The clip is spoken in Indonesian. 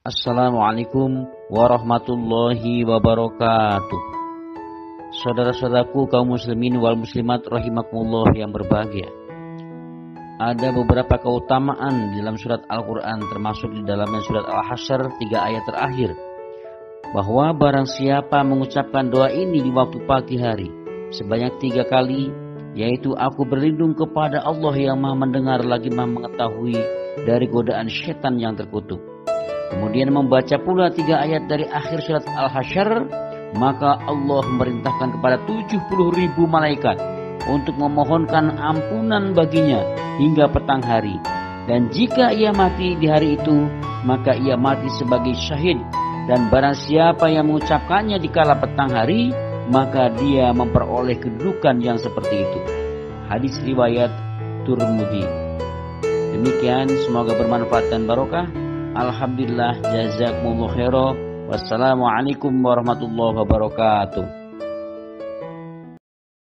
Assalamualaikum warahmatullahi wabarakatuh. Saudara-saudaraku kaum muslimin wal muslimat rahimakumullah yang berbahagia. Ada beberapa keutamaan dalam surat Al-Quran termasuk di dalamnya surat Al-Hasyr tiga ayat terakhir. Bahwa barang siapa mengucapkan doa ini di waktu pagi hari sebanyak tiga kali yaitu aku berlindung kepada Allah yang maha mendengar lagi maha mengetahui dari godaan setan yang terkutuk. Kemudian membaca pula tiga ayat dari akhir surat Al-Hasyr maka Allah memerintahkan kepada 70 ribu malaikat untuk memohonkan ampunan baginya hingga petang hari. Dan jika ia mati di hari itu, maka ia mati sebagai syahid. Dan barang siapa yang mengucapkannya di kala petang hari, maka dia memperoleh kedudukan yang seperti itu. Hadis riwayat Turmudi. Demikian semoga bermanfaat dan barokah. Alhamdulillah jazakumullah khairan. Wassalamualaikum warahmatullahi wabarakatuh.